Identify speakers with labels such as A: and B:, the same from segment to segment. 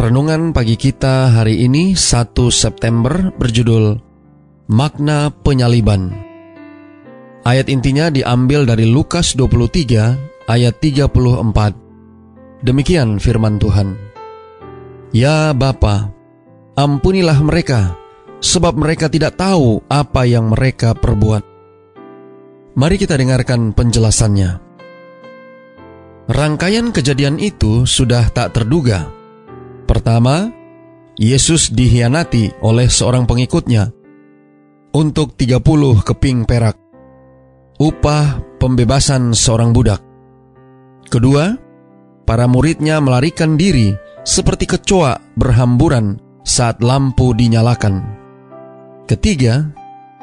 A: Renungan pagi kita hari ini 1 September berjudul Makna Penyaliban. Ayat intinya diambil dari Lukas 23 ayat 34. Demikian firman Tuhan. Ya Bapa, ampunilah mereka, sebab mereka tidak tahu apa yang mereka perbuat. Mari kita dengarkan penjelasannya. Rangkaian kejadian itu sudah tak terduga Pertama, Yesus dihianati oleh seorang pengikutnya untuk 30 keping perak. Upah pembebasan seorang budak. Kedua, para muridnya melarikan diri seperti kecoa berhamburan saat lampu dinyalakan. Ketiga,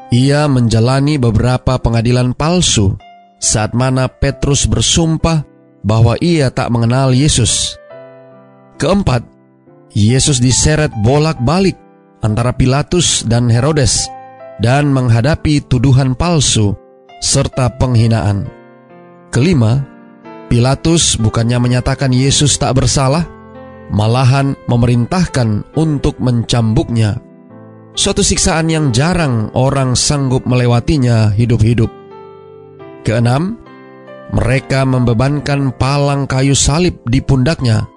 A: ia menjalani beberapa pengadilan palsu saat mana Petrus bersumpah bahwa ia tak mengenal Yesus. Keempat, Yesus diseret bolak-balik antara Pilatus dan Herodes dan menghadapi tuduhan palsu serta penghinaan. Kelima, Pilatus bukannya menyatakan Yesus tak bersalah, malahan memerintahkan untuk mencambuknya. Suatu siksaan yang jarang orang sanggup melewatinya hidup-hidup. Keenam, mereka membebankan palang kayu salib di pundaknya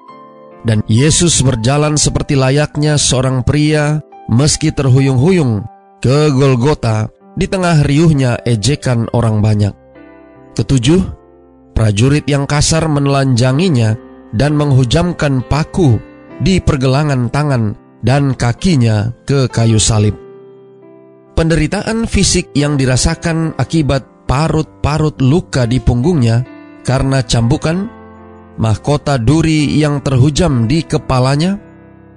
A: dan Yesus berjalan seperti layaknya seorang pria meski terhuyung-huyung ke Golgota di tengah riuhnya ejekan orang banyak. Ketujuh, prajurit yang kasar menelanjanginya dan menghujamkan paku di pergelangan tangan dan kakinya ke kayu salib. Penderitaan fisik yang dirasakan akibat parut-parut luka di punggungnya karena cambukan mahkota duri yang terhujam di kepalanya,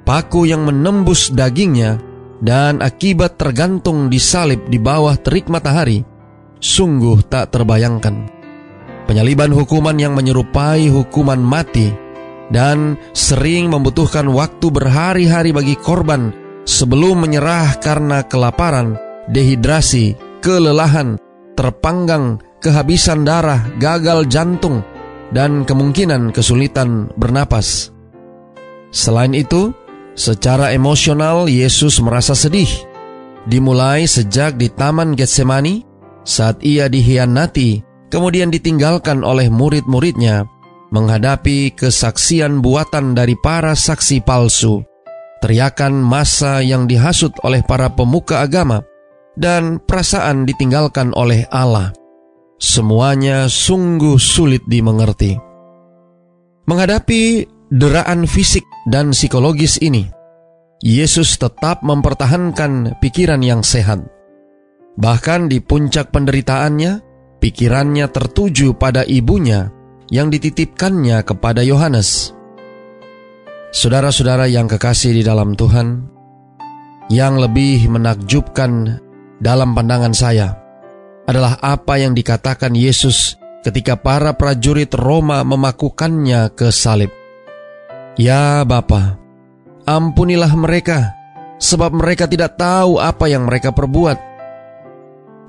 A: paku yang menembus dagingnya, dan akibat tergantung di salib di bawah terik matahari, sungguh tak terbayangkan. Penyaliban hukuman yang menyerupai hukuman mati dan sering membutuhkan waktu berhari-hari bagi korban sebelum menyerah karena kelaparan, dehidrasi, kelelahan, terpanggang, kehabisan darah, gagal jantung, dan kemungkinan kesulitan bernapas. Selain itu, secara emosional Yesus merasa sedih. Dimulai sejak di Taman Getsemani saat ia dihianati, kemudian ditinggalkan oleh murid-muridnya menghadapi kesaksian buatan dari para saksi palsu, teriakan masa yang dihasut oleh para pemuka agama, dan perasaan ditinggalkan oleh Allah. Semuanya sungguh sulit dimengerti. Menghadapi deraan fisik dan psikologis ini, Yesus tetap mempertahankan pikiran yang sehat. Bahkan di puncak penderitaannya, pikirannya tertuju pada ibunya yang dititipkannya kepada Yohanes. Saudara-saudara yang kekasih di dalam Tuhan, yang lebih menakjubkan dalam pandangan saya adalah apa yang dikatakan Yesus ketika para prajurit Roma memakukannya ke salib. Ya Bapa, ampunilah mereka, sebab mereka tidak tahu apa yang mereka perbuat.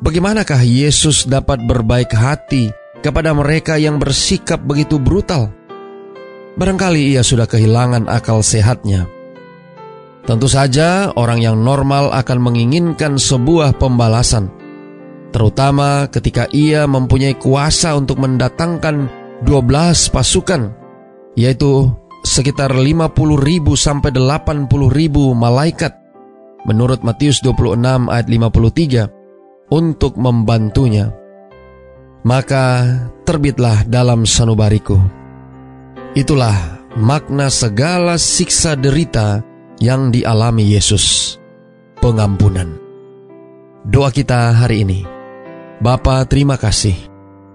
A: Bagaimanakah Yesus dapat berbaik hati kepada mereka yang bersikap begitu brutal? Barangkali ia sudah kehilangan akal sehatnya. Tentu saja orang yang normal akan menginginkan sebuah pembalasan terutama ketika ia mempunyai kuasa untuk mendatangkan 12 pasukan, yaitu sekitar 50 ribu sampai 80 ribu malaikat menurut Matius 26 ayat 53 untuk membantunya. Maka terbitlah dalam sanubariku. Itulah makna segala siksa derita yang dialami Yesus. Pengampunan. Doa kita hari ini. Bapa, terima kasih.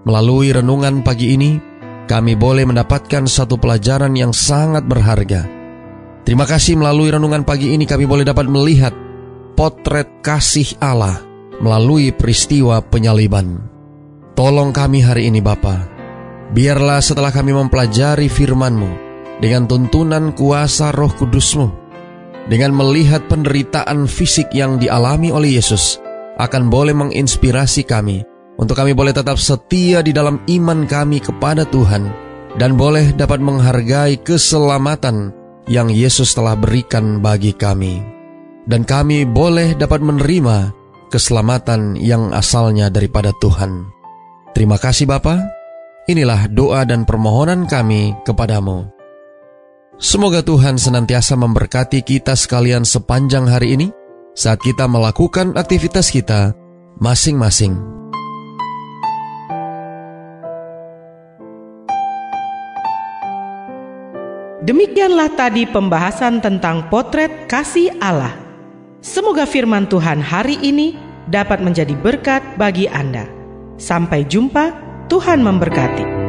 A: Melalui renungan pagi ini, kami boleh mendapatkan satu pelajaran yang sangat berharga. Terima kasih melalui renungan pagi ini kami boleh dapat melihat potret kasih Allah melalui peristiwa penyaliban. Tolong kami hari ini Bapa, biarlah setelah kami mempelajari firman-Mu dengan tuntunan kuasa roh kudus-Mu, dengan melihat penderitaan fisik yang dialami oleh Yesus, akan boleh menginspirasi kami untuk kami boleh tetap setia di dalam iman kami kepada Tuhan dan boleh dapat menghargai keselamatan yang Yesus telah berikan bagi kami. Dan kami boleh dapat menerima keselamatan yang asalnya daripada Tuhan. Terima kasih Bapa. Inilah doa dan permohonan kami kepadamu. Semoga Tuhan senantiasa memberkati kita sekalian sepanjang hari ini saat kita melakukan aktivitas kita masing-masing.
B: Demikianlah tadi pembahasan tentang potret kasih Allah. Semoga firman Tuhan hari ini dapat menjadi berkat bagi Anda. Sampai jumpa, Tuhan memberkati.